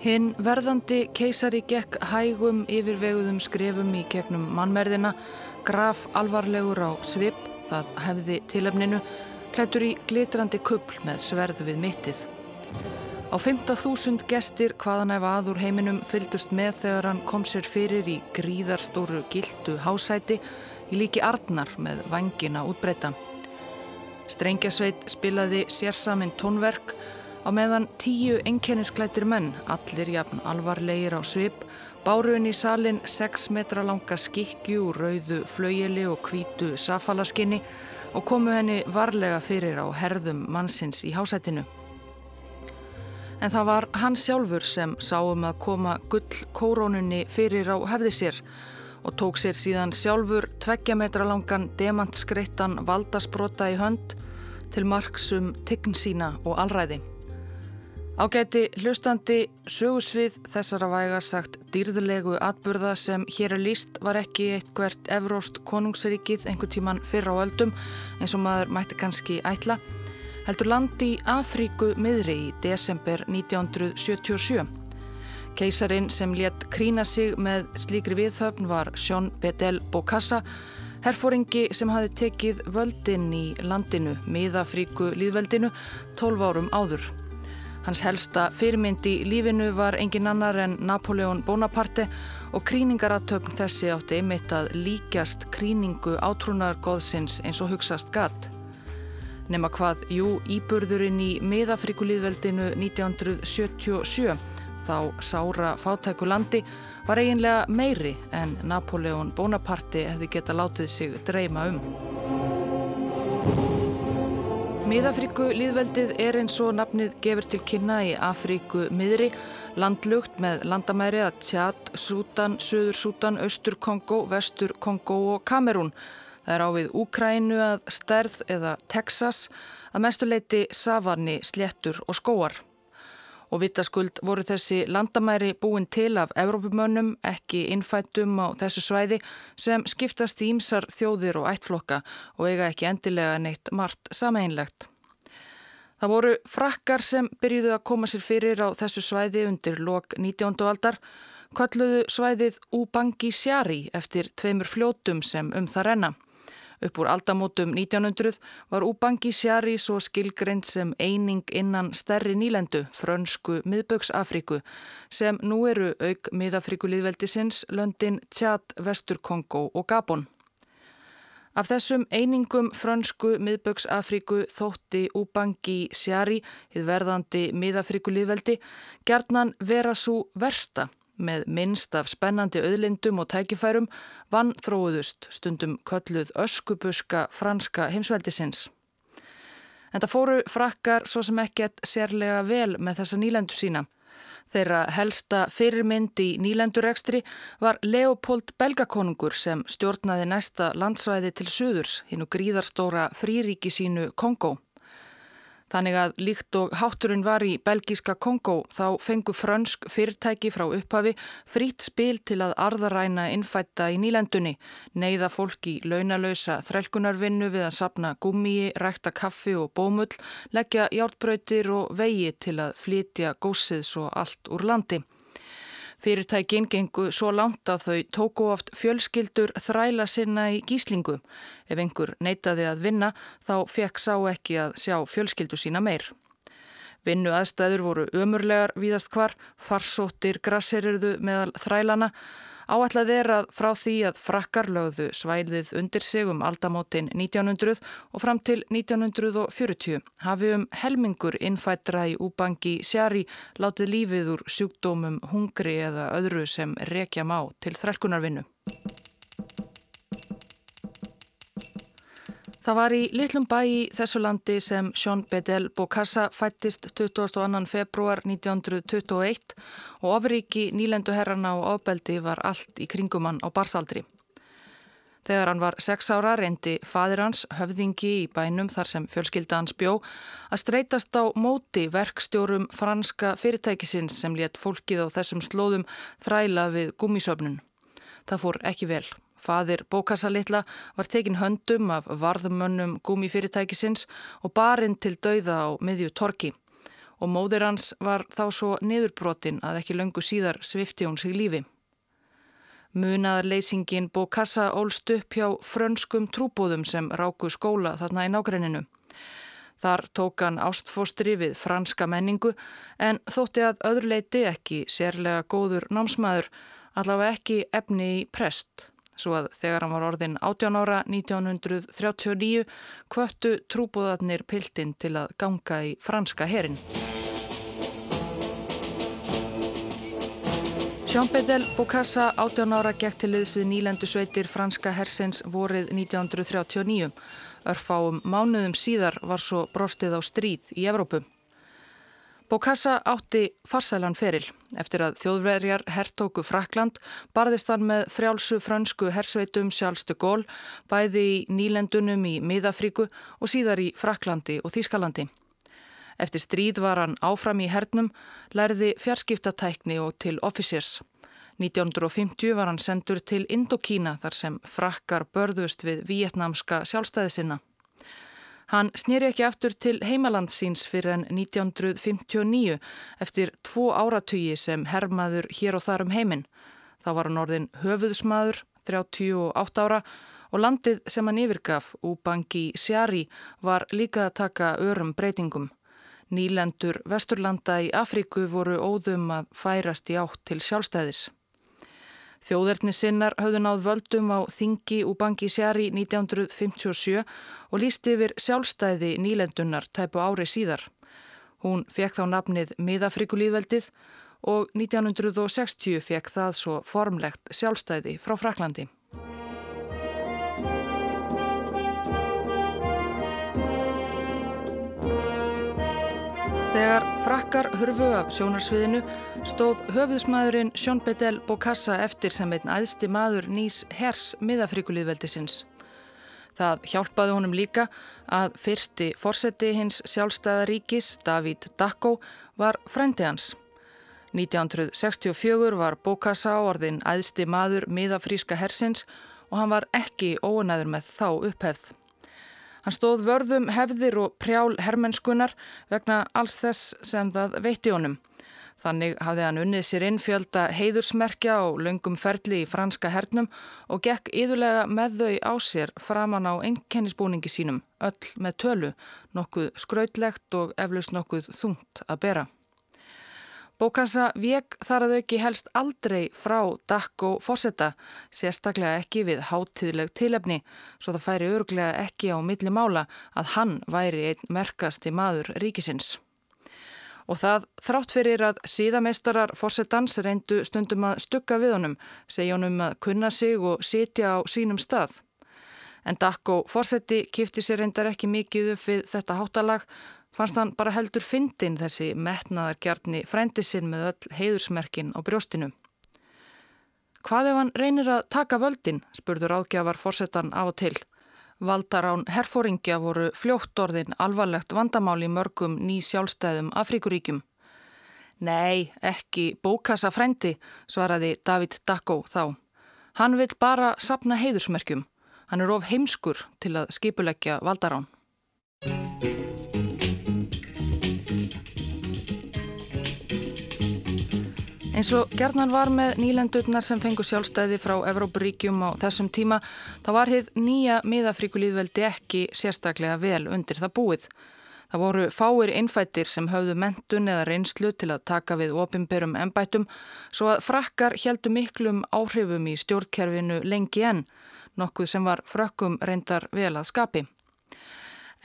Hinn verðandi keisari gekk hægum yfirveguðum skrefum í gegnum mannmerðina, graf alvarlegur á svip, það hefði tilöfninu, klættur í glitrandi kubl með sverð við mittið. Á 15.000 gestir hvaðan ef aður heiminum fyldust með þegar hann kom sér fyrir í gríðarstóru gildu hásæti í líki Arnar með vangina útbreyta. Strengjasveit spilaði sérsaminn tónverk á meðan tíu enkennisklættir menn, allir jafn alvarlegir á svip, báruinn í salin 6 metra langa skikju rauðu flaueli og kvítu safalaskinni og komu henni varlega fyrir á herðum mannsins í hásætinu. En það var hann sjálfur sem sáum að koma gull kórónunni fyrir á hefði sér og tók sér síðan sjálfur tveggja metra langan demantskreittan valdasbrota í hönd til marksum tign sína og allræði. Ágæti hlustandi sögusvið þessara væga sagt dýrðlegu atburða sem hér er líst var ekki eitt hvert evróst konungsrikið einhver tíman fyrra á öldum eins og maður mætti kannski ætla heldur landi í Afríku miðri í desember 1977. Keisarin sem létt krína sig með slíkri viðhöfn var Sjón Bedel Bokassa, herfóringi sem hafi tekið völdin í landinu, miðafríku líðveldinu, 12 árum áður. Hans helsta fyrirmynd í lífinu var engin annar en Napoleon Bonaparte og kríningaratöfn þessi átti einmitt að líkjast kríningu átrúnargoðsins eins og hugsast gatt. Nefna hvað, jú, íburðurinn í miðafríku líðveldinu 1977 þá sára fátæku landi var eiginlega meiri en Napoleon Bonaparte hefði geta látið sig dreyma um. Miðafríku líðveldið er eins og nafnið gefur til kynna í Afríku miðri, landlugt með landamæri að Tjad, Sútan, Suður Sútan, Östur Kongo, Vestur Kongo og Kamerún. Það er á við Úkrænu að Sterð eða Texas. Að mestuleiti savanni, sléttur og skóar og vitaskuld voru þessi landamæri búin til af Evrópumönnum, ekki innfættum á þessu svæði sem skiptast í ímsar þjóðir og ættflokka og eiga ekki endilega neitt margt sameinlegt. Það voru frakkar sem byrjuðu að koma sér fyrir á þessu svæði undir lok 19. aldar, kalluðu svæðið Ubangi Sjari eftir tveimur fljótum sem um það renna. Upp úr aldamótum 1900 var Ubangi Sjari svo skilgreynd sem eining innan stærri nýlendu, frönsku miðböksafríku, sem nú eru auk miðafríkulíðveldisins löndin Tjad, Vestur Kongo og Gabon. Af þessum einingum frönsku miðböksafríku þótti Ubangi Sjari, hið verðandi miðafríkulíðveldi, gerðnan vera svo versta með minnst af spennandi auðlindum og tækifærum vann þróuðust stundum kölluð öskubuska franska heimsveldisins. En það fóru frakkar svo sem ekkert sérlega vel með þessa nýlendu sína. Þeirra helsta fyrirmynd í nýlendurekstri var Leopold Belgakonungur sem stjórnaði næsta landsvæði til söðurs, hinn og gríðarstóra fríríki sínu Kongo. Þannig að líkt og hátturinn var í belgíska Kongo þá fengu frönsk fyrirtæki frá upphafi frít spil til að arðaræna innfætta í nýlendunni, neyða fólk í launalösa þrælkunarvinnu við að sapna gummiði, rækta kaffi og bómull, leggja hjártbröytir og vegi til að flytja gósið svo allt úr landi. Fyrirtækin gengu svo langt að þau tóku oft fjölskyldur þræla sinna í gíslingu. Ef einhver neytaði að vinna þá fekk sá ekki að sjá fjölskyldu sína meir. Vinnu aðstæður voru ömurlegar víðast hvar, farsóttir grasseriðu meðal þrælana Áætlað er að frá því að frakkar lögðu svæðið undir sig um aldamótin 1900 og fram til 1940 hafi um helmingur innfættra í úbangi sjari látið lífið úr sjúkdómum, hungri eða öðru sem rekja má til þrælkunarvinnu. Það var í litlum bæ í þessu landi sem Sjón Bedel Bokassa fættist 22. februar 1921 og ofriki nýlenduherrana og ofbeldi var allt í kringumann á barsaldri. Þegar hann var sex ára reyndi fadir hans, höfðingi í bænum þar sem fjölskylda hans bjó, að streytast á móti verkstjórum franska fyrirtækisins sem létt fólkið á þessum slóðum þræla við gummisöfnun. Það fór ekki vel. Fadir bókasalitla var tekin höndum af varðmönnum gúmifyrirtækisins og barinn til dauða á miðju torki og móðir hans var þá svo niðurbrotin að ekki löngu síðar svifti hún sig lífi. Munaðarleysingin Bokassa ólst upp hjá frönskum trúbóðum sem ráku skóla þarna í nágrenninu. Þar tók hann ástfóstri við franska menningu en þótti að öðruleiti ekki sérlega góður námsmaður, allavega ekki efni í prest. Svo að þegar hann var orðin 18 ára 1939 kvöttu trúbóðarnir piltinn til að ganga í franska herin. Jean-Bedel Bokassa 18 ára gekk til liðs við nýlendu sveitir franska hersins vorið 1939. Örfáum mánuðum síðar var svo brostið á stríð í Evrópu. Bokassa átti farsælan feril. Eftir að þjóðverjar herrtóku Frakland barðist hann með frjálsu fransku hersveitum sjálfstu gól bæði í nýlendunum í Miðafríku og síðar í Fraklandi og Þýskalandi. Eftir stríð var hann áfram í hernum, lærði fjarskiptatækni og til officers. 1950 var hann sendur til Indokína þar sem frakkar börðust við vietnamska sjálfstæði sinna. Hann snýri ekki aftur til heimalandsins fyrir en 1959 eftir tvo áratugi sem hermaður hér og þar um heiminn. Þá var hann orðin höfuðsmaður, 38 ára og landið sem hann yfirgaf, Ubangi Sjari, var líka að taka örum breytingum. Nýlendur vesturlanda í Afríku voru óðum að færast í átt til sjálfstæðis. Þjóðerni sinnar höfðu náð völdum á Þingi og Bangi Sjari 1957 og lísti yfir sjálfstæði nýlendunar tæpu ári síðar. Hún fekk þá nafnið Miðafrikulíðveldið og 1960 fekk það svo formlegt sjálfstæði frá Fraklandi. Þegar frakkar hurfu af sjónarsviðinu stóð höfuðsmaðurinn Sjón Bedel Bokassa eftir sem einn æðsti maður nýs hers miðafrikulíðveldisins. Það hjálpaði honum líka að fyrsti fórseti hins sjálfstæðaríkis, David Dacko, var frendi hans. 1964 var Bokassa orðin æðsti maður miðafríska hersins og hann var ekki óanæður með þá upphefð. Hann stóð vörðum hefðir og prjál hermennskunar vegna alls þess sem það veitti honum. Þannig hafði hann unnið sér inn fjölda heiðursmerkja og löngum ferli í franska hernum og gekk yðurlega með þau á sér framann á einkennisbúningi sínum, öll með tölu, nokkuð skrautlegt og eflaust nokkuð þungt að bera. Bókassa vek þar að auki helst aldrei frá dakk og fósetta, sérstaklega ekki við háttíðleg tilefni, svo það færi örglega ekki á milli mála að hann væri einn merkasti maður ríkisins. Og það þrátt fyrir að síðameistarar fórsetans reyndu stundum að stukka við honum, segja honum að kunna sig og sitja á sínum stað. En dakk og fórseti kifti sér reyndar ekki mikið upp við þetta háttalag, fannst hann bara heldur fyndin þessi metnaðargjarni frændi sinn með öll heiðursmerkin á brjóstinu. Hvað ef hann reynir að taka völdin, spurður áðgjafar fórsetan á og til. Valdarán herfóringja voru fljótt orðin alvarlegt vandamál í mörgum ný sjálfstæðum Afríkuríkjum. Nei, ekki bókassa frændi, svaraði David Dacko þá. Hann vil bara sapna heiðursmerkjum. Hann er of heimskur til að skipuleggja Valdarán. Eins og gerðnan var með nýlendurnar sem fengu sjálfstæði frá Evrópuríkjum á þessum tíma, þá var hitt nýja miðafríkulíðveldi ekki sérstaklega vel undir það búið. Það voru fáir innfættir sem höfðu mentun eða reynslu til að taka við opimberum ennbætum, svo að frakkar heldu miklum áhrifum í stjórnkerfinu lengi enn, nokkuð sem var frökkum reyndar vel að skapi.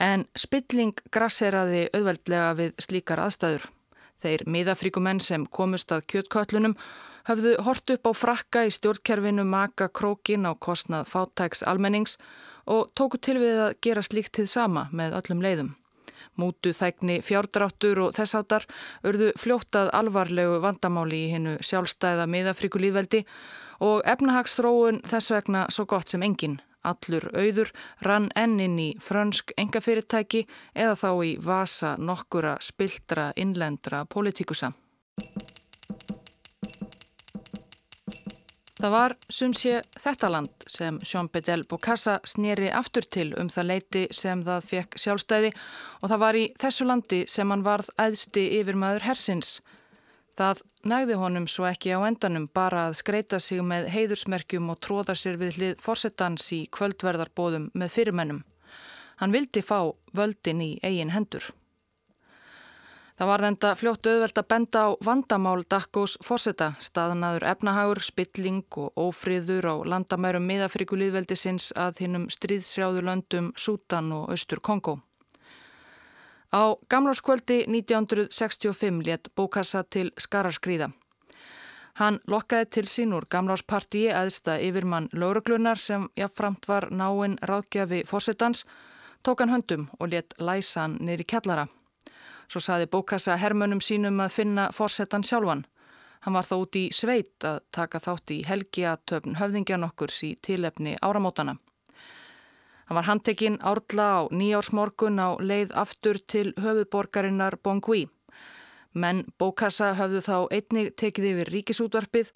En spilling grasseraði auðveldlega við slíkar aðstæður. Þeir miðafríkumenn sem komust að kjötköllunum höfðu hort upp á frakka í stjórnkerfinu maka krókin á kostnað fátæks almennings og tóku til við að gera slíkt til sama með öllum leiðum. Mútu þægni fjárdráttur og þessáttar örðu fljóttað alvarlegu vandamáli í hennu sjálfstæða miðafríkulíðveldi og efnahagsþróun þess vegna svo gott sem enginn Allur auður rann ennin í frönsk engafyrirtæki eða þá í vasa nokkura spildra innlendra politikusa. Það var sum sé þetta land sem Jean Bedel Bokassa snýri aftur til um það leiti sem það fekk sjálfstæði og það var í þessu landi sem hann varð æðsti yfirmaður hersins. Það nægði honum svo ekki á endanum bara að skreita sig með heiðursmerkjum og tróða sér við hlið forsettans í kvöldverðarbóðum með fyrirmennum. Hann vildi fá völdin í eigin hendur. Það var enda fljótt auðvelt að benda á vandamál Dakkós fósetta, staðanaður efnahagur, spilling og ófríður á landamærum miðafrikulíðveldisins að hinnum stríðsrjáðu löndum Sútan og Östur Kongo. Á gamláskvöldi 1965 let Bókassa til Skaraskríða. Hann lokkaði til sín úr gamláspartíi aðsta yfirmann lauruglunar sem jáfnframt var náinn ráðgjafi fósettans, tók hann höndum og let læsa hann neyri kjallara. Svo saði bókassa hermönum sínum að finna fórsetan sjálfan. Hann var þó út í sveit að taka þátt í helgiatöfn höfðingjan okkurs í tilefni áramótana. Hann var handtekinn árla á nýjársmorgun á leið aftur til höfuborgarinnar Bongui. Menn bókassa höfðu þá einnig tekið yfir ríkisútvarpið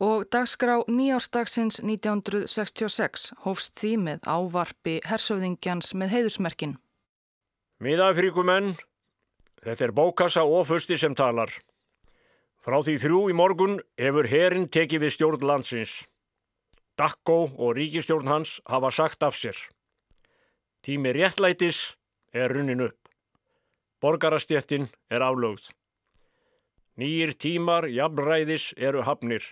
og dagskrá nýjársdagsins 1966 hófst því með ávarpi hersöfðingjans með heiðusmerkin. Miðafríkumenn Þetta er bókassa ofusti sem talar. Frá því þrjú í morgun hefur herin tekið við stjórn landsins. Dakkó og ríkistjórn hans hafa sagt af sér. Tími réttlætis er runnin upp. Borgarastjettin er aflögð. Nýjir tímar jafnræðis eru hafnir.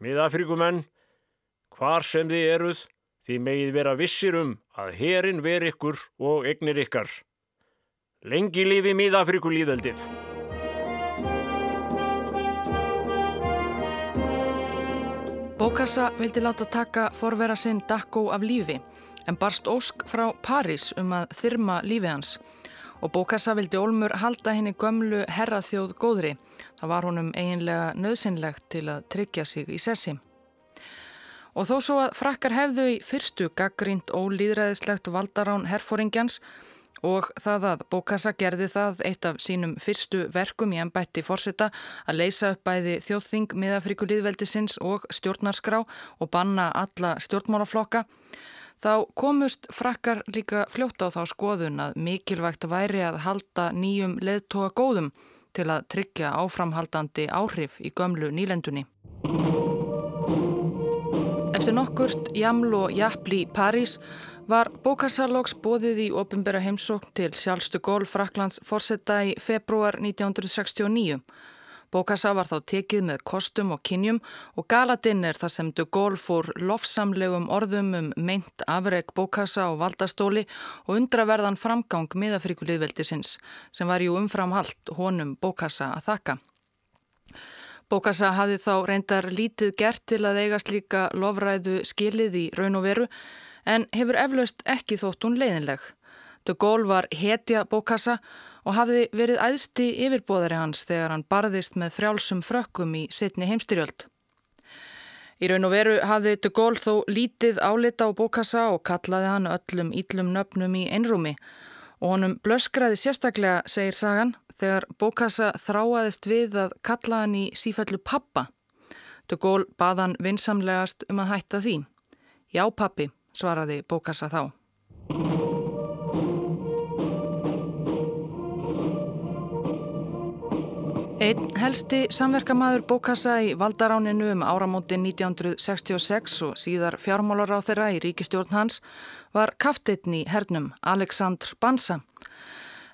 Miðafrikumenn, hvar sem þið eruð, þið megið vera vissir um að herin ver ykkur og egnir ykkar. Lengi lífi miðafriku líðaldið. Bókassa vildi láta taka forvera sinn Dakkó af lífi en barst ósk frá París um að þyrma lífi hans og Bókassa vildi Olmur halda henni gömlu herraþjóð góðri. Það var honum eiginlega nöðsynlegt til að tryggja sig í sessi. Og þó svo að frakkar hefðu í fyrstu gaggrínt ólýðræðislegt valdarán herfóringjans og það að Bókassa gerði það eitt af sínum fyrstu verkum í ennbætti fórseta að leysa upp bæði þjóðþing miðafrikulíðveldisins og stjórnarskrá og banna alla stjórnmálaflokka þá komust frakkar líka fljótt á þá skoðun að mikilvægt væri að halda nýjum leðtóa góðum til að tryggja áframhaldandi áhrif í gömlu nýlendunni. Eftir nokkurt jaml og jafli í París var Bókassalóks bóðið í ofinbera heimsókn til sjálfstu gól Fraklands fórsetta í februar 1969. Bókassa var þá tekið með kostum og kynjum og galadinn er það sem de Gaulle fór lofsamlegum orðum um meint afreg Bókassa á valdastóli og undraverðan framgang miðafríkuliðveldisins sem var jú umframhalt honum Bókassa að þakka. Bókassa hafði þá reyndar lítið gert til að eigast líka lofræðu skilið í raun og veru en hefur eflaust ekki þótt hún leiðinleg. De Gaulle var hetja bókassa og hafði verið æðsti yfirbóðari hans þegar hann barðist með frjálsum frökkum í setni heimstyrjöld. Í raun og veru hafði De Gaulle þó lítið álita á bókassa og kallaði hann öllum íllum nöfnum í einrúmi og honum blöskraði sérstaklega, segir sagan, þegar bókassa þráaðist við að kalla hann í sífællu pappa. De Gaulle baðan vinsamlegast um að hætta því. Já pappi, svaraði Bókassa þá. Einn helsti samverkamaður Bókassa í valdaráninu um áramótin 1966 og síðar fjármálar á þeirra í ríkistjórn hans var kafteitn í hernum Aleksandr Bansa.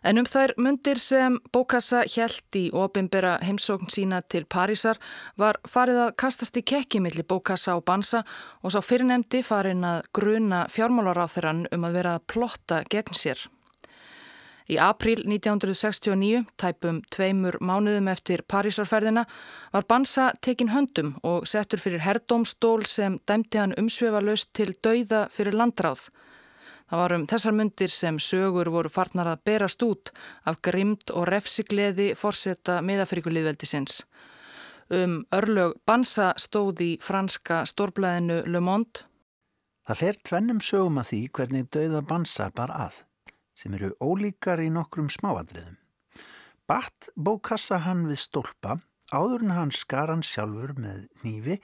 En um þær mundir sem Bókassa hjælt í opimbera heimsókn sína til Parísar var farið að kastast í kekki millir Bókassa og Bansa og sá fyrirnemdi farin að gruna fjármálaráþurann um að vera að plotta gegn sér. Í april 1969, tæpum tveimur mánuðum eftir Parísarferðina, var Bansa tekin höndum og settur fyrir herrdómstól sem dæmti hann umsvefa löst til dauða fyrir landráð. Það var um þessar myndir sem sögur voru farnar að berast út af grimd og refsigleði fórsetta miðafrikulíðveldisins. Um örlög Bansa stóð í franska stórblæðinu Le Monde. Það fer tvennum sögum að því hvernig dauða Bansa bar að, sem eru ólíkar í nokkrum smáadriðum. Batt bókassa hann við stólpa, áður en hann skar hann sjálfur með nýfi,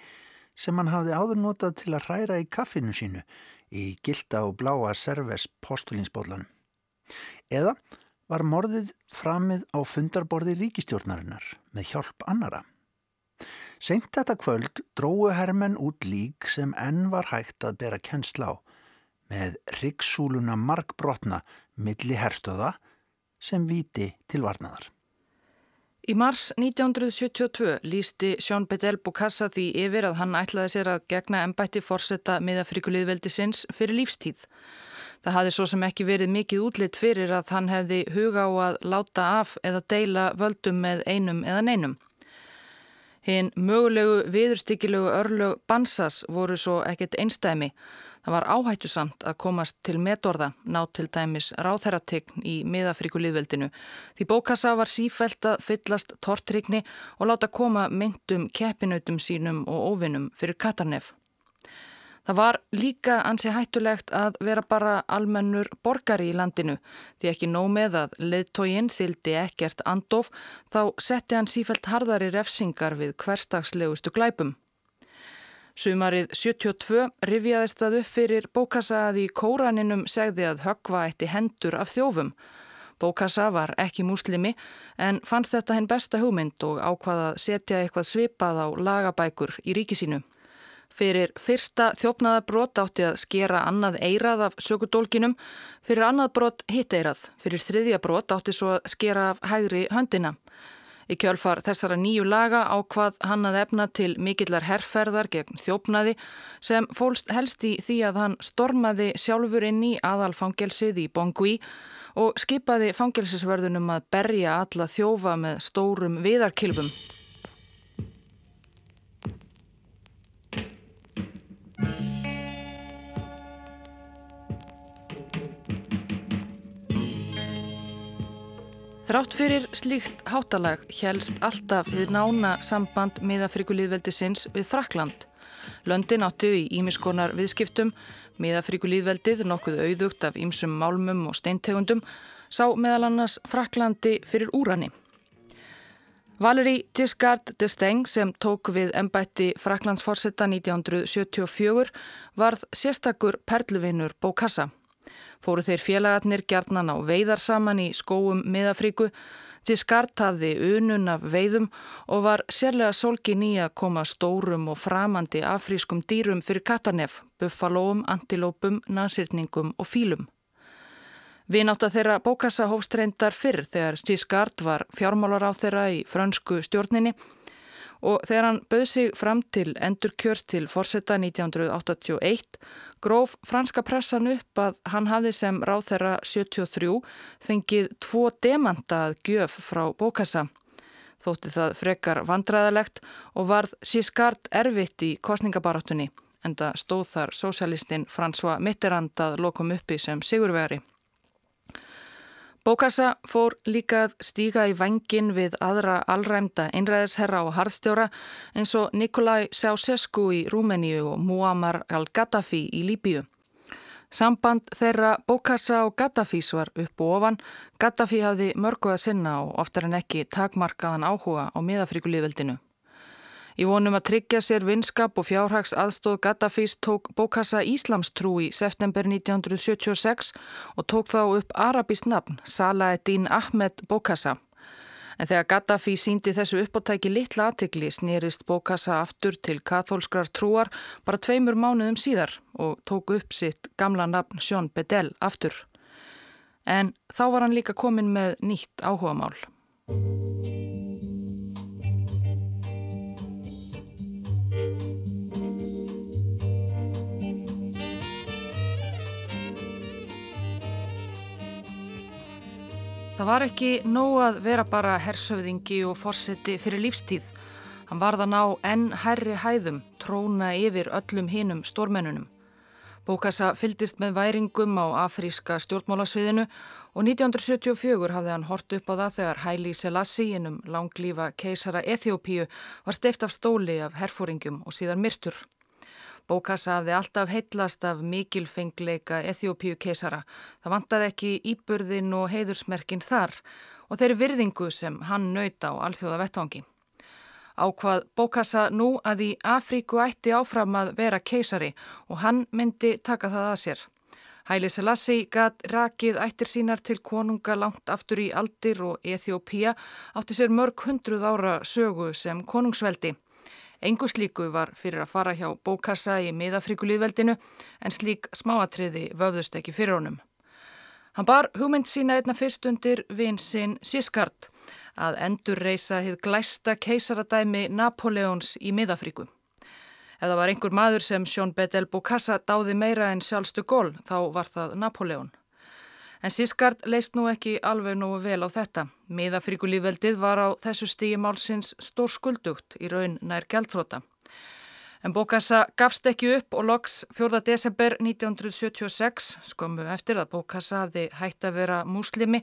sem hann hafði áður notað til að hræra í kaffinu sínu í gilda og bláa serves postulinsbólanum. Eða var morðið framið á fundarborði ríkistjórnarinnar með hjálp annara. Seint þetta kvöld dróðu hermenn út lík sem enn var hægt að bera kennsla á með ryggsúluna markbrotna milli herstöða sem viti til varnaðar. Í mars 1972 lísti Sjón Bedell Bukassa því yfir að hann ætlaði sér að gegna ennbætti fórsetta miðafrikulíðveldi sinns fyrir lífstíð. Það hafði svo sem ekki verið mikið útlitt fyrir að hann hefði huga á að láta af eða deila völdum með einum eða neinum. Hinn mögulegu viðurstykkilegu örlög Bansas voru svo ekkert einstæmi Það var áhættusamt að komast til metorða, ná til dæmis ráþærategn í miðafrikulíðveldinu því bókassa var sífælt að fyllast tortrykni og láta koma myndum keppinautum sínum og óvinnum fyrir Katarnef. Það var líka ansi hættulegt að vera bara almennur borgari í landinu því ekki nóg með að leðtóginn þyldi ekkert andof þá setti hann sífælt harðari refsingar við hverstagslegustu glæpum. Sumarið 72 rifjaðist það upp fyrir Bókassa að í kóraninum segði að högva eitti hendur af þjófum. Bókassa var ekki múslimi en fannst þetta henn besta hugmynd og ákvaða að setja eitthvað svipað á lagabækur í ríkisínu. Fyrir fyrsta þjófnaða brot átti að skera annað eirað af sökudólkinum, fyrir annað brot hitt eirað, fyrir þriðja brot átti svo að skera af hægri höndina. Í kjölfar þessara nýju laga ákvað hann að efna til mikillar herrferðar gegn þjófnaði sem fólst helst í því að hann stormaði sjálfur inn í aðalfangelsið í Bongui og skipaði fangelsisverðunum að berja alla þjófa með stórum viðarkilbum. Þrátt fyrir slíkt hátalag helst alltaf þið nána samband miðafrikulíðveldisins við Frakland. Löndin áttu í ímiskonar viðskiptum, miðafrikulíðveldið nokkuð auðugt af ímsum málmum og steintegundum, sá meðal annars Fraklandi fyrir úrani. Valeri Giscard d'Estaing sem tók við ennbætti Fraklandsforsetta 1974 varð sérstakur perluvinnur Bókassa fóru þeir félagarnir gjarnan á veiðar saman í skóum miðafríku til skart hafði unun af veiðum og var sérlega solgin í að koma stórum og framandi afrískum dýrum fyrir katanef, buffalóum, antilópum, nasirningum og fílum. Við nátt að þeirra bókassa hófstreyndar fyrr þegar Stískart var fjármálar á þeirra í frönsku stjórninni og þegar hann bauð sig fram til endurkjörst til forsetta 1981 gróf franska pressan upp að hann hafði sem ráð þeirra 73 fengið tvo demanta að gjöf frá bókassa. Þótti það frekar vandræðalegt og varð sískart erfitt í kostningabarátunni en það stóð þar sósjalistinn François Mitterrand að lokum uppi sem sigurveri. Bókassa fór líka að stíga í vangin við aðra allræmda einræðisherra og harðstjóra eins og Nikolai Ceausescu í Rúmeníu og Muammar al-Gaddafi í Líbíu. Samband þeirra Bókassa og Gaddafís var upp og ofan. Gaddafi hafði mörgu að sinna og oftar en ekki takmarkaðan áhuga á miðafrikulíðveldinu. Í vonum að tryggja sér vinskap og fjárhags aðstóð Gaddafís tók bókassa Íslamstrú í september 1976 og tók þá upp arabískt nafn Salaeddin Ahmed Bókassa. En þegar Gaddafi síndi þessu uppáttæki litla aðtikli snýrist Bókassa aftur til katholskrar trúar bara tveimur mánuðum síðar og tók upp sitt gamla nafn Sjón Bedell aftur. En þá var hann líka komin með nýtt áhugamál. Það var ekki nóg að vera bara hersöfðingi og fórseti fyrir lífstíð. Hann varða ná enn herri hæðum, tróna yfir öllum hinum stórmennunum. Bókassa fyldist með væringum á afríska stjórnmálasviðinu og 1974 hafði hann hort upp á það þegar Hæli Selassi innum langlífa keisara Eþjópíu var steift af stóli af herfóringum og síðan myrtur. Bókassa hafði alltaf heitlast af mikilfengleika Eþjópíu keisara. Það vantaði ekki íburðin og heiðursmerkin þar og þeirri virðingu sem hann nöyta á alþjóða vettvangi. ákvað Bókassa nú að í Afríku ætti áfram að vera keisari og hann myndi taka það að sér. Hæli Selassi gatt rakið ættir sínar til konunga langt aftur í Aldir og Eþjópía átti sér mörg hundruð ára sögu sem konungsveldi. Engu slíku var fyrir að fara hjá Bókassa í miðafríkulíðveldinu en slík smáatriði vöfðust ekki fyrir honum. Hann bar hugmynd sína einna fyrst undir vinsinn Sískart að endur reysa hið glæsta keisaradæmi Napoleons í miðafríku. Ef það var einhver maður sem Sjón Bedel Bokassa dáði meira en sjálfstu gól þá var það Napoleon. En Sískart leist nú ekki alveg nú vel á þetta. Miðafríkulíðveldið var á þessu stígi málsins stór skuldugt í raun nær gæltróta. En Bókassa gafst ekki upp og loks 4. desember 1976, skömmu eftir að Bókassa hafði hægt að vera múslimi,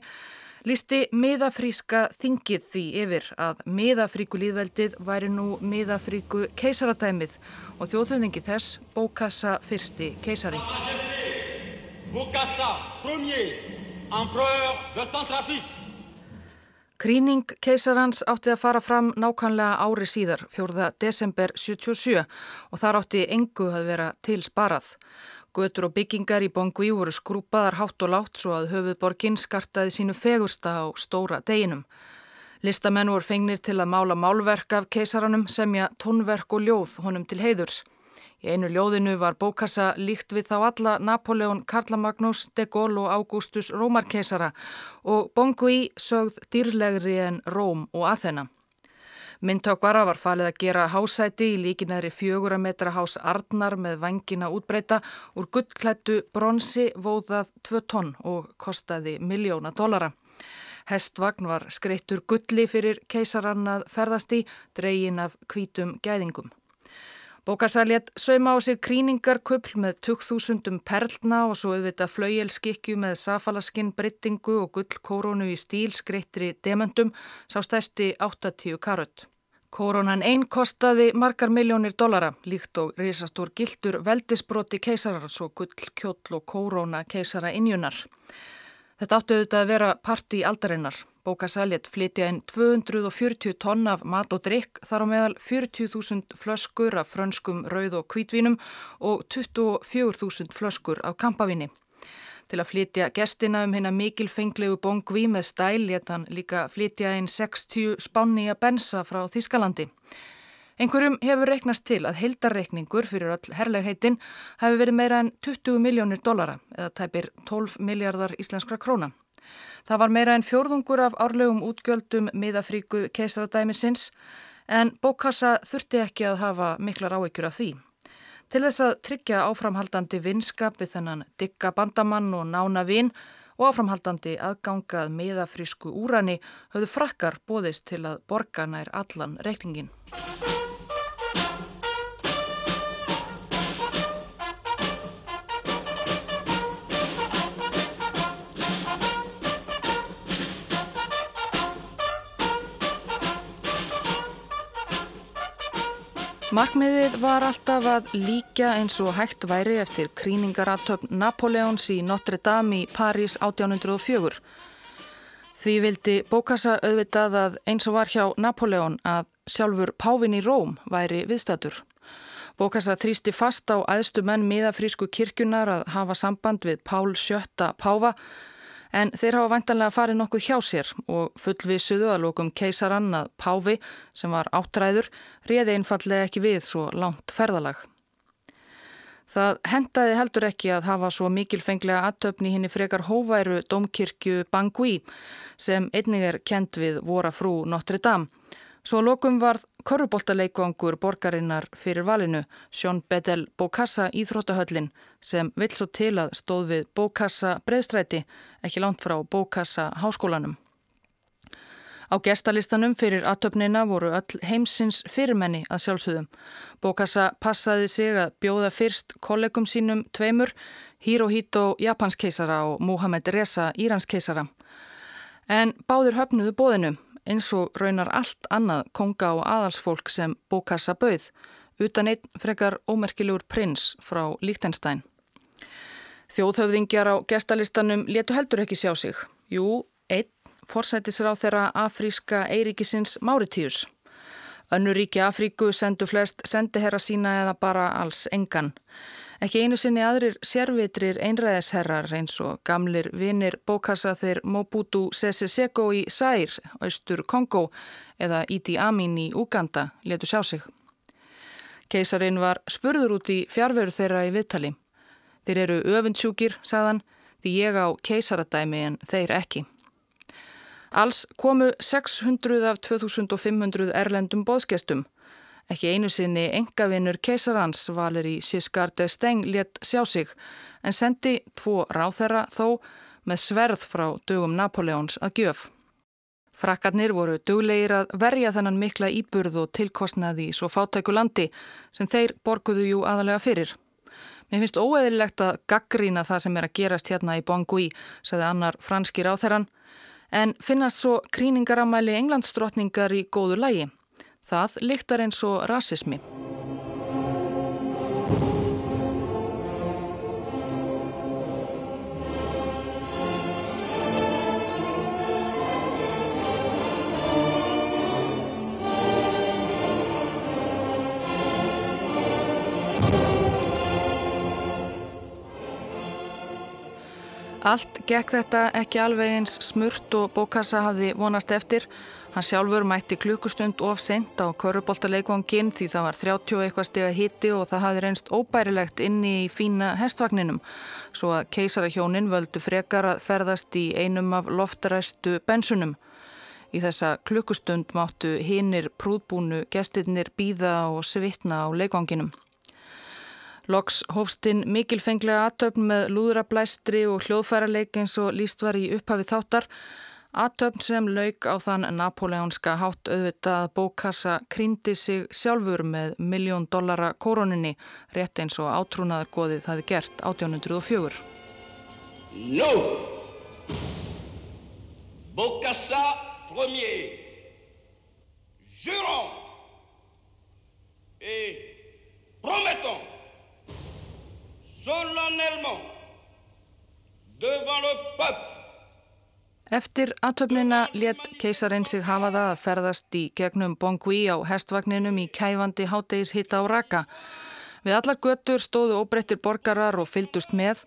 lísti miðafríska þingið því yfir að miðafríku líðveldið væri nú miðafríku keisaradæmið og þjóðhauðingi þess Bókassa fyrsti keisari. Bókassa, premier, empereur de Centrafrique. Kríning keisarans átti að fara fram nákvæmlega ári síðar, 4. desember 77 og þar átti engu að vera til sparað. Götur og byggingar í Bongui voru skrúpaðar hátt og látt svo að höfuðborginn skartaði sínu fegursta á stóra deginum. Listamenn voru fengnir til að mála málverk af keisaranum semja tónverk og ljóð honum til heiðurs. Í einu ljóðinu var bókassa líkt við þá alla Napoleon, Karla Magnús, de Gaulle og Augustus Rómarkeisara og Bongui sögð dýrlegri en Róm og Aþena. Myndtökvara var falið að gera hásæti í líkinæri fjögura metra hás Arnar með vangina útbreyta úr gullklættu bronsi vóðað 2 tonn og kostaði miljóna dollara. Hestvagn var skreittur gulli fyrir keisarann að ferðast í, dregin af kvítum gæðingum. Bókasæljett sauma á sig kríningarköpl með 2000 perlna og svo auðvitað flaujelskikju með safalaskinn, brittingu og gullkórónu í stíl skreittri demöndum sá stæsti 80 karött. Kórónan einn kostaði margar miljónir dollara, líkt og risastór gildur veldisbroti keisarar, svo gullkjóll og kóróna keisara innjunar. Þetta áttu auðvitað að vera parti aldarinnar. Bókasæljet flytja inn 240 tonn af mat og drikk þar á meðal 40.000 flöskur af frönskum rauð og kvítvínum og 24.000 flöskur af kampavíni. Til að flytja gestina um hérna mikilfenglegu bongví með stæl létt hann líka flytja inn 60 spánni að bensa frá Þískalandi. Einhverjum hefur reiknast til að heldarreikningur fyrir öll herlegheitin hafi verið meira en 20 miljónir dollara eða tæpir 12 miljardar íslenskra króna. Það var meira en fjórðungur af árlegum útgjöldum miðafríku keisaradæmisins en bókassa þurfti ekki að hafa miklar áekjur af því. Til þess að tryggja áframhaldandi vinskap við þennan digga bandamann og nána vinn og áframhaldandi aðgangað miðafrísku úrani höfðu frakkar bóðist til að borga nær allan reikningin. Markmiðið var alltaf að líka eins og hægt væri eftir kríningaratöfn Napoleons í Notre Dame í París 1804. Því vildi bókasa auðvitað að eins og var hjá Napoleon að sjálfur Pávin í Róm væri viðstatur. Bókasa þrýsti fast á aðstu menn miðafrísku kirkjunar að hafa samband við Pál VII Páfa En þeir hafa vantanlega farið nokkuð hjá sér og fullvisuðu að lókum keisarann að Páfi, sem var áttræður, réði einfallega ekki við svo langt ferðalag. Það hendaði heldur ekki að hafa svo mikilfenglega aðtöfni hinn í frekar hóværu domkirkju Bangui sem einnig er kent við Vora frú Notre Dame. Svo lokum varð korruboltaleikvangur borgarinnar fyrir valinu, Sjón Bedel Bokassa Íþróttahöllin sem vill svo til að stóð við Bokassa breðstræti, ekki langt frá Bokassa háskólanum. Á gestalistanum fyrir aðtöfnina voru öll heimsins fyrirmenni að sjálfsögðum. Bokassa passaði sig að bjóða fyrst kollegum sínum tveimur, Hirohito Japanskeisara og Mohamed Reza Íranskeisara. En báður höfnuðu bóðinu eins og raunar allt annað konga og aðalsfólk sem bókassa bauð, utan einn frekar ómerkilegur prins frá Líktenstein. Þjóðhöfðingjar á gestalistanum letu heldur ekki sjá sig. Jú, einn forsætisráð þeirra afríska Eiríkisins Máritíus. Önnur ríki Afríku sendu flest sendiherra sína eða bara alls engan. Ekki einu sinni aðrir sérvitrir einræðisherrar eins og gamlir vinir bókasa þeir Mobutu Sese Seko í Sær, austur Kongo eða Idi Amin í Uganda letu sjá sig. Keisarin var spurður út í fjárveru þeirra í viðtali. Þeir eru öfundsjúkir, sagðan, því ég á keisaradæmi en þeir ekki. Alls komu 600 af 2500 erlendum boðskestum. Ekki einu sinni engavinur keisarans Valeri Siskarde Steng létt sjá sig en sendi tvo ráþerra þó með sverð frá dögum Napoleons að gjöf. Frakkarnir voru duglegir að verja þennan mikla íburð og tilkostnaði í svo fátæku landi sem þeir borguðu jú aðalega fyrir. Mér finnst óeðilegt að gaggrína það sem er að gerast hérna í Bangui, sagði annar franski ráþerran en finnast svo kríningaramæli englandsdrottningar í góðu lægi. Það lyktar eins og rasismi. Allt gekk þetta ekki alveg eins smurt og bókassa hafði vonast eftir. Hann sjálfur mætti klukkustund of sent á köruboltaleikvangin því það var 30 eitthvað steg að hitti og það hafði reynst óbærilegt inni í fína hestvagninum. Svo að keisarahjónin völdu frekar að ferðast í einum af loftaræstu bensunum. Í þessa klukkustund máttu hinnir prúðbúnu gestirnir býða og svitna á leikvanginum. Loks hófstinn mikilfenglega aðtöfn með lúðrablæstri og hljóðfærarleik eins og líst var í upphafi þáttar. Aðtöfn sem lauk á þann napoleonska hátt auðvitað bókassa krýndi sig sjálfur með miljón dollara koroninni rétt eins og átrúnaðargoðið hafi gert 1804. No! Bókassa premier! Jurons! Et promettons solennellement devant le peuple. Eftir aðtöfnina let keisarinn sig hafa það að ferðast í gegnum Bongui á hestvagninum í kæfandi háttegis hitta á raka. Við allar götur stóðu óbreyttir borgarar og fyldust með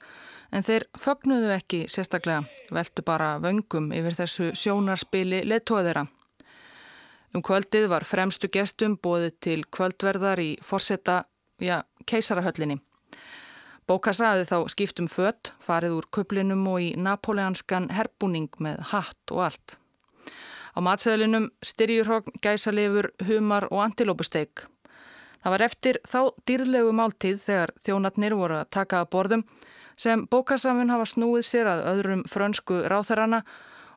en þeir fögnuðu ekki sérstaklega, veldu bara vöngum yfir þessu sjónarspili leittóðera. Um kvöldið var fremstu gestum bóðið til kvöldverðar í forsetta, já, keisarahöllinni. Bókassa hafði þá skipt um fött, farið úr kuplinum og í napoleanskan herbúning með hatt og allt. Á matseðlinum styrjurhogn, gæsalefur, humar og antilópusteik. Það var eftir þá dýrlegu máltíð þegar þjónatnir voru að taka að borðum sem bókassamun hafa snúið sér að öðrum frönsku ráþarana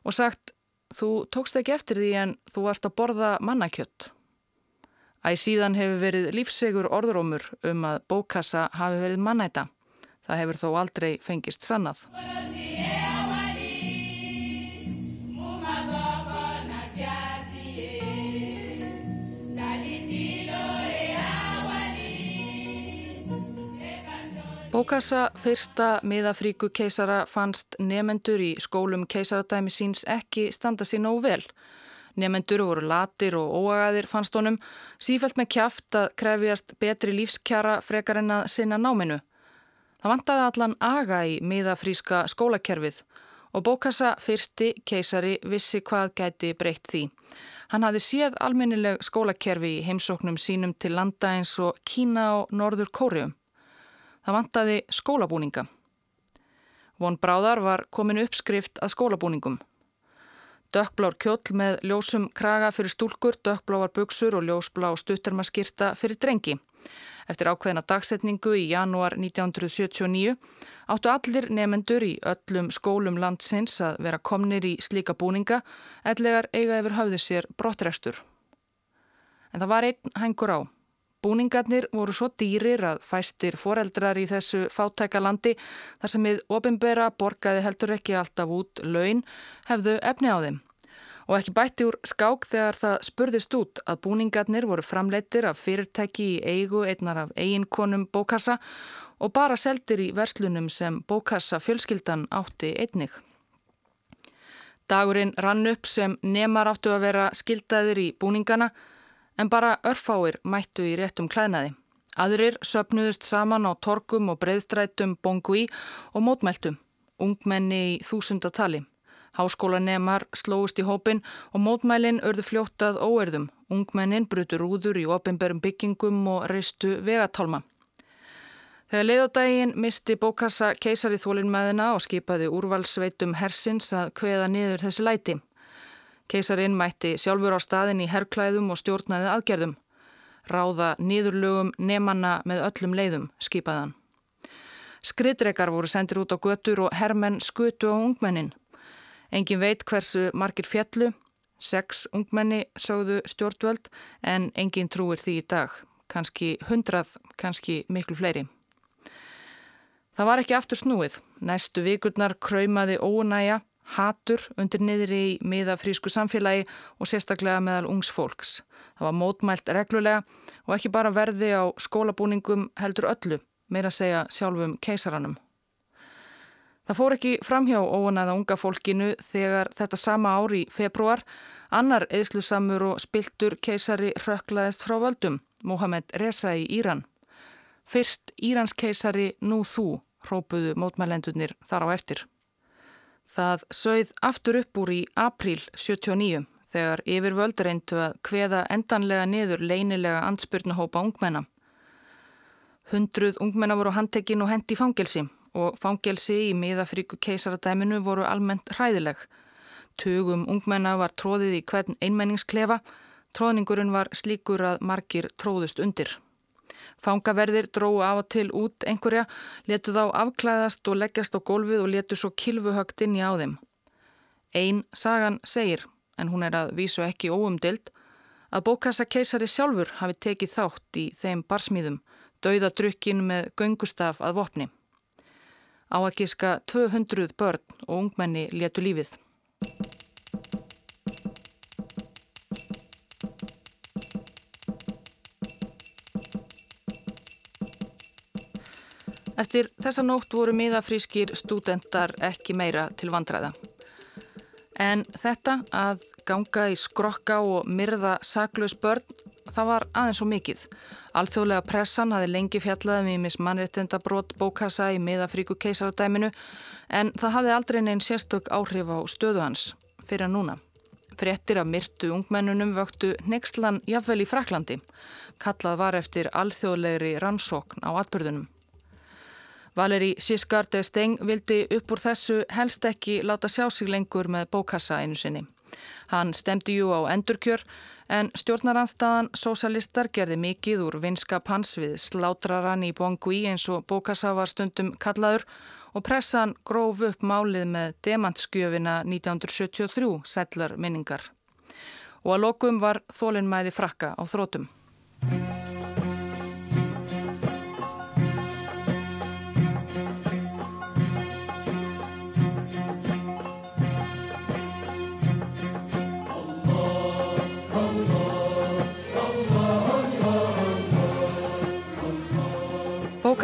og sagt þú tókst ekki eftir því en þú varst að borða mannakjött. Æ síðan hefur verið lífsegur orðrómur um að bókassa hafi verið mannæta. Það hefur þó aldrei fengist sannað. Bókassa fyrsta miðafríku keisara fannst nefendur í skólum keisaradæmi síns ekki standa sér nóg vel. Nefendur voru latir og óagaðir fannst honum sífælt með kjáft að krefjast betri lífskjara frekar en að sinna náminu. Það vantaði allan aga í miðafríska skólakerfið og bókassa fyrsti keisari vissi hvað gæti breytt því. Hann hafði séð almennileg skólakerfi í heimsóknum sínum til landa eins og Kína og Norður Kórium. Það vantaði skólabúninga. Von Bráðar var komin uppskrift að skólabúningum. Dökkblár kjóll með ljósum kraga fyrir stúlkur, dökkbláar buksur og ljósblá stuttarmaskirta fyrir drengi. Eftir ákveðina dagsetningu í janúar 1979 áttu allir nefendur í öllum skólum landsins að vera komnir í slíka búninga ellegar eiga yfir höfði sér brottrestur. En það var einn hengur á. Búningarnir voru svo dýrir að fæstir foreldrar í þessu fátæka landi þar sem við ofinbera borgaði heldur ekki alltaf út laun hefðu efni á þeim og ekki bætti úr skák þegar það spurðist út að búningarnir voru framleittir af fyrirtæki í eigu einnar af eiginkonum bókassa og bara seldir í verslunum sem bókassa fjölskyldan átti einnig. Dagurinn rann upp sem nemar áttu að vera skildaðir í búningana En bara örfáir mættu í réttum klæðnaði. Aðrir söpnuðust saman á torkum og breyðstrætum Bongui og mótmæltum, ungmenni í þúsundatali. Háskólanemar slóist í hópin og mótmælinn örðu fljóttað óerðum. Ungmennin brutur úður í ofinberum byggingum og reistu vegatálma. Þegar leiðodægin misti bókassa keisari þólinnmæðina og skipaði úrvalsveitum hersins að kveða niður þessi læti. Keisarin mætti sjálfur á staðin í herrklæðum og stjórnaði aðgerðum ráða nýðurlögum nemanna með öllum leiðum, skipaðan. Skriðdrekar voru sendir út á götur og hermenn skutu á ungmennin. Engin veit hversu margir fjallu, sex ungmenni sögðu stjórnvöld en engin trúir því í dag, kannski hundrað, kannski miklu fleiri. Það var ekki aftur snúið, næstu vikurnar kröymaði ónæja, hatur undir niður í miðafrísku samfélagi og sérstaklega meðal ungs fólks. Það var mótmælt reglulega og ekki bara verði á skólabúningum heldur öllu, meira segja sjálfum keisaranum. Það fór ekki framhjá óanæða unga fólkinu þegar þetta sama ári í februar annar eðslusamur og spiltur keisari rökklaðist frá völdum, Mohamed Reza í Íran. Fyrst Írans keisari nú þú, hrópuðu mótmælendunir þar á eftir. Það sögð aftur upp úr í april 79 þegar yfirvöld reyndu að hveða endanlega niður leynilega ansbyrnahópa ungmenna. Hundruð ungmenna voru handtekinn og hendi fangelsi og fangelsi í miðafríku keisaradæminu voru almennt hræðileg. Tugum ungmenna var tróðið í hvern einmenningsklefa, tróðningurinn var slíkur að margir tróðust undir. Fangaverðir dróðu af og til út einhverja, letu þá afklæðast og leggjast á gólfið og letu svo kilvuhögt inn í á þeim. Einn sagan segir en hún er að vísu ekki óumdild, að bókassa keisari sjálfur hafi tekið þátt í þeim barsmýðum, dauðadrukkin með göngustaf að vopni. Á að gíska 200 börn og ungmenni letu lífið. Eftir þessa nótt voru miðafrískir stúdendar ekki meira til vandræða. En þetta að ganga í skrokka og myrða saklaus börn, það var aðeins og mikið. Alþjóðlega pressan hafi lengi fjallaði um í mannréttenda brot bókassa í miðafríku keisaradæminu en það hafi aldrei neinn sérstök áhrif á stöðu hans fyrir núna. Frettir af myrtu ungmennunum vöktu nextlan jafnvel í Fraklandi. Kallað var eftir alþjóðlegri rannsókn á atbyrðunum. Valeri Giscard d'Estaing vildi upp úr þessu helst ekki láta sjá sig lengur með bókassa einu sinni. Hann stemdi jú á endurkjör en stjórnaranstaðan sósalistar gerði mikið úr vinskap hans við slátraran í Bongui eins og bókassa var stundum kallaður og pressan gróf upp málið með demantskjöfina 1973 sellar minningar. Og að lokum var þólinnmæði frakka á þrótum.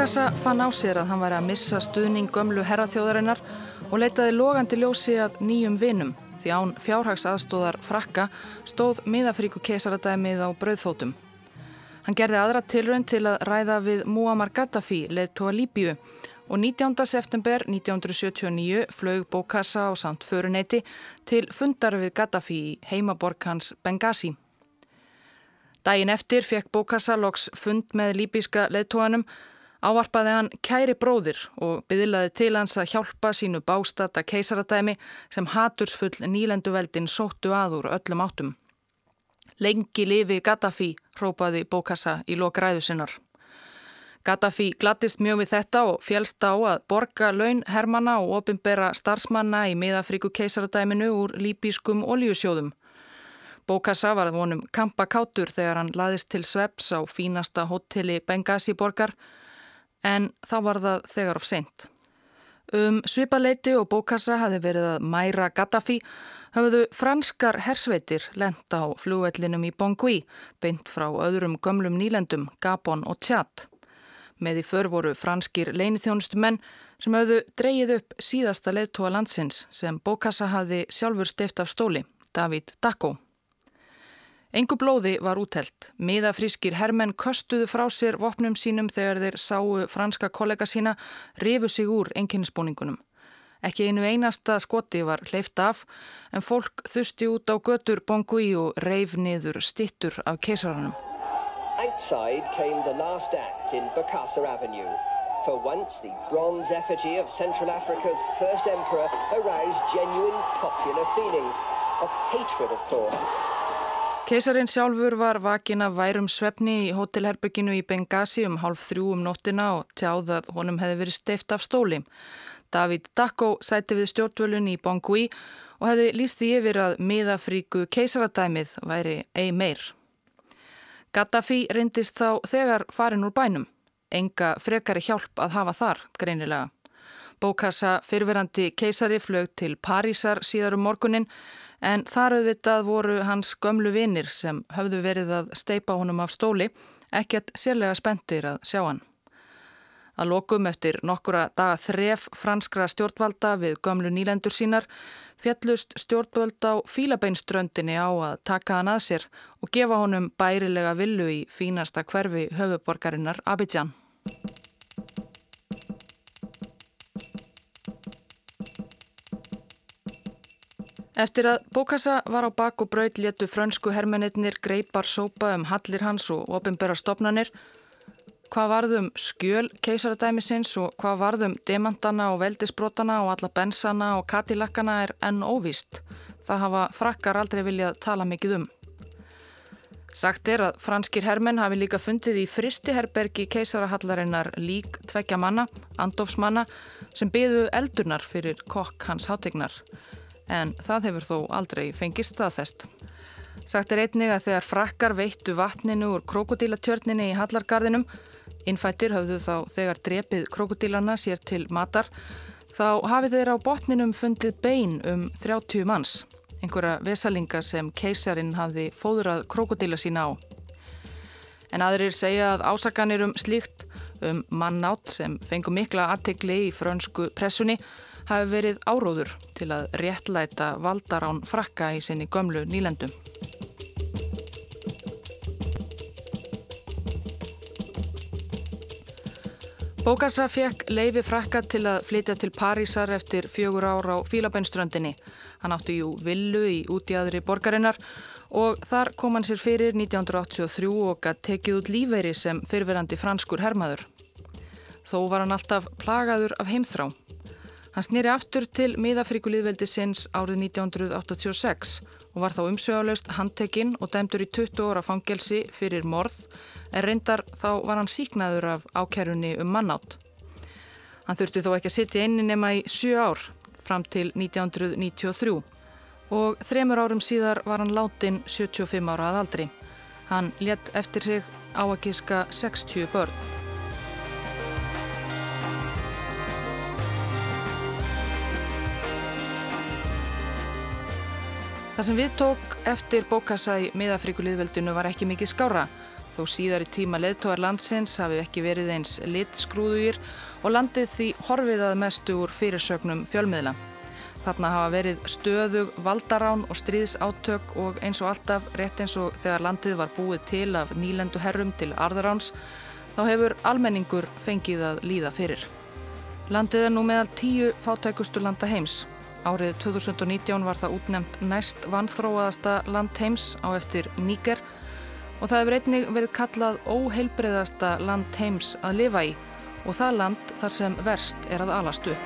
Bókassa fann á sér að hann væri að missa stuðning gömlu herraþjóðarinnar og leitaði logandi ljósi að nýjum vinum því án fjárhagsaðstóðar frakka stóð miðafríku kesaradæmið á brauðfótum. Hann gerði aðra tilrönd til að ræða við Muammar Gaddafi leittóa Líbíu og 19. september 1979 flög Bókassa á samt föruneyti til fundar við Gaddafi í heimaborg hans Benghazi. Dægin eftir fekk Bókassa loks fund með líbíska leittóanum Ávarpaði hann kæri bróðir og byðlaði til hans að hjálpa sínu bástata keisaradæmi sem hatursfull nýlenduveldin sóttu aður öllum áttum. Lengi lifi Gaddafi, hrópaði Bókassa í lokræðu sinnar. Gaddafi glattist mjög við þetta og fjælst á að borga laun hermana og opimbera starfsmanna í miðafríku keisaradæminu úr líbískum oljusjóðum. Bókassa var að vonum kampakátur þegar hann laðist til sveps á fínasta hotelli Benghazi borgar en þá var það þegar of seint. Um svipaleiti og bókassa hafi verið að mæra Gaddafi hafðu franskar hersveitir lent á flúvellinum í Bongui, beint frá öðrum gömlum nýlendum, Gabon og Tjad. Með í för voru franskir leinithjónustu menn sem hafðu dreyið upp síðasta leittóa landsins sem bókassa hafi sjálfur steift af stóli, David Dacko. Engu blóði var útelt. Miðafrískir hermenn köstuðu frá sér vopnum sínum þegar þeir sáu franska kollega sína rifu sig úr enginnsbúningunum. Ekki einu einasta skoti var hleyft af en fólk þusti út á götur Bongui og reif niður stittur af keisaranum. Outside came the last act in Bokassa Avenue. For once, the bronze effigy of Central Africa's first emperor aroused genuine popular feelings of hatred, of course. Keisarin sjálfur var vakin af værum svefni í hótelherbygginu í Benghazi um hálf þrjú um nóttina og tjáð að honum hefði verið steift af stóli. David Dacko sæti við stjórnvölun í Bongui og hefði líst því yfir að miðafríku keisaradæmið væri ei meir. Gaddafi reyndist þá þegar farin úr bænum. Enga frekari hjálp að hafa þar, greinilega. Bókassa fyrverandi keisari flög til Parísar síðar um morgunin en þar auðvitað voru hans gömlu vinnir sem höfðu verið að steipa honum af stóli, ekkert sérlega spendir að sjá hann. Að lokum eftir nokkura daga þref franskra stjórnvalda við gömlu nýlendur sínar fjallust stjórnvöld á fílabeinströndinni á að taka hann að sér og gefa honum bærilega villu í fínasta hverfi höfuborgarinnar Abidjan. Eftir að Bókassa var á bak og braut léttu frönsku hermennir greipar sópa um hallir hans og ofinbæra stopnarnir. Hvað varðum skjöl keisaradæmisins og hvað varðum demantana og veldisbrotana og alla bensana og katilakkana er enn óvíst. Það hafa frakkar aldrei viljað tala mikið um. Sagt er að franskir hermenn hafi líka fundið í fristiherbergi keisarahallarinnar lík tvekja manna, andofsmanna, sem byðu eldurnar fyrir kokk hans hátegnar en það hefur þó aldrei fengist staðfest. Sagt er einnig að þegar frakkar veittu vatninu úr krokodílatjörninni í Hallargarðinum, innfættir höfðu þá þegar drepið krokodílarna sér til matar, þá hafið þeir á botninum fundið bein um 30 manns, einhverja vesalinga sem keisarin hafði fóðrað krokodíla sína á. En aðrir segja að ásakanir um slíkt, um mannátt sem fengu mikla aðtegli í frönsku pressunni, hafi verið áróður til að réttlæta valdarán frakka í sinni gömlu nýlendum. Bókassa fekk leifi frakka til að flytja til Parísar eftir fjögur ár á Fílabænströndinni. Hann átti jú villu í útjæðri borgarinnar og þar kom hann sér fyrir 1983 og að tekið út lífeyri sem fyrverandi franskur hermaður. Þó var hann alltaf plagaður af heimþrá. Hann snýri aftur til miðafríkulíðveldi sinns árið 1986 og var þá umsvegulegst handtekinn og dæmdur í 20 óra fangelsi fyrir morð en reyndar þá var hann síknaður af ákærunni um mannátt. Hann þurfti þó ekki að sitja einni nema í 7 ár fram til 1993 og þremur árum síðar var hann látin 75 ára að aldri. Hann létt eftir sig á að gíska 60 börn. Það sem við tók eftir bókassa í miðafríkuliðveldinu var ekki mikið skára þó síðar í tíma leðtóðar landsins hafi ekki verið eins litskrúðugir og landið því horfið að mestu úr fyrirsögnum fjölmiðla. Þarna hafa verið stöðug valdarán og stríðsátök og eins og alltaf rétt eins og þegar landið var búið til af nýlendu herrum til arðaráns þá hefur almenningur fengið að líða fyrir. Landið er nú meðal tíu fátækustu landa heims Árið 2019 var það útnemt næst vanþróaðasta land heims á eftir Níker og það hefur einnig verið kallað óheilbreyðasta land heims að lifa í og það land þar sem verst er að alastu.